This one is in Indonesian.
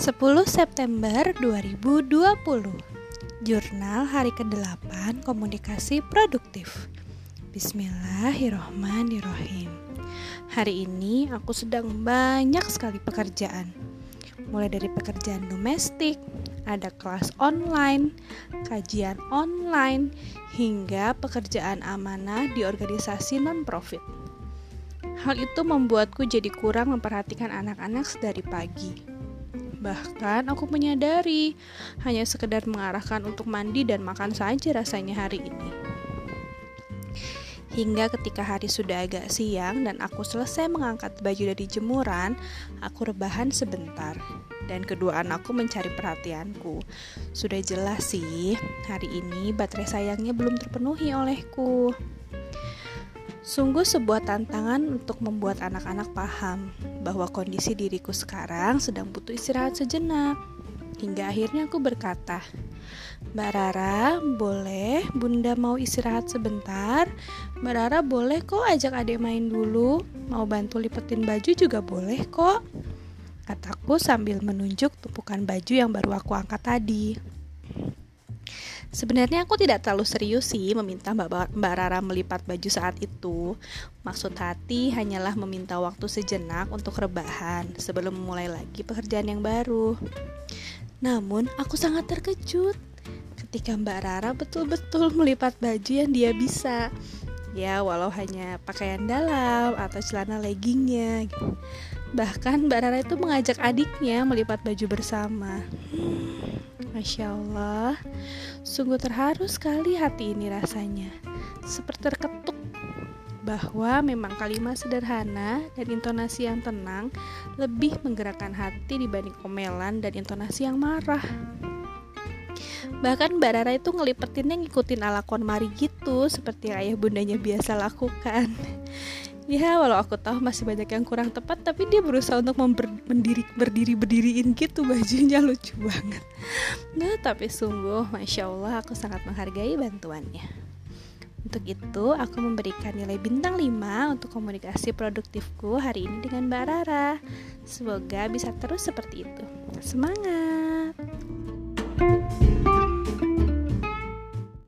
10 September 2020 Jurnal Hari ke-8 Komunikasi Produktif Bismillahirrohmanirrohim Hari ini aku sedang banyak sekali pekerjaan Mulai dari pekerjaan domestik, ada kelas online, kajian online, hingga pekerjaan amanah di organisasi non-profit. Hal itu membuatku jadi kurang memperhatikan anak-anak sedari pagi. Bahkan aku menyadari hanya sekedar mengarahkan untuk mandi dan makan saja rasanya hari ini. Hingga ketika hari sudah agak siang dan aku selesai mengangkat baju dari jemuran, aku rebahan sebentar. Dan kedua anakku mencari perhatianku. Sudah jelas sih, hari ini baterai sayangnya belum terpenuhi olehku. Sungguh sebuah tantangan untuk membuat anak-anak paham bahwa kondisi diriku sekarang sedang butuh istirahat sejenak. Hingga akhirnya aku berkata, Mbak Rara, boleh Bunda mau istirahat sebentar? Mbak Rara boleh kok ajak adik main dulu Mau bantu lipetin baju juga boleh kok Kataku sambil menunjuk tumpukan baju yang baru aku angkat tadi Sebenarnya aku tidak terlalu serius sih meminta Mbak, Rara melipat baju saat itu. Maksud hati hanyalah meminta waktu sejenak untuk rebahan sebelum memulai lagi pekerjaan yang baru. Namun aku sangat terkejut ketika Mbak Rara betul-betul melipat baju yang dia bisa. Ya, walau hanya pakaian dalam atau celana leggingnya. Bahkan Mbak Rara itu mengajak adiknya melipat baju bersama. Hmm, Masya Allah, sungguh terharu sekali hati ini rasanya. Seperti terketuk bahwa memang kalimat sederhana dan intonasi yang tenang lebih menggerakkan hati dibanding omelan dan intonasi yang marah. Bahkan Mbak Rara itu ngelipetinnya ngikutin ala konmari gitu Seperti ayah bundanya biasa lakukan ya walau aku tahu masih banyak yang kurang tepat tapi dia berusaha untuk member, berdiri berdiriin gitu bajunya lucu banget. Nah tapi sungguh masya Allah aku sangat menghargai bantuannya. Untuk itu aku memberikan nilai bintang 5 untuk komunikasi produktifku hari ini dengan Mbak Rara. Semoga bisa terus seperti itu. Semangat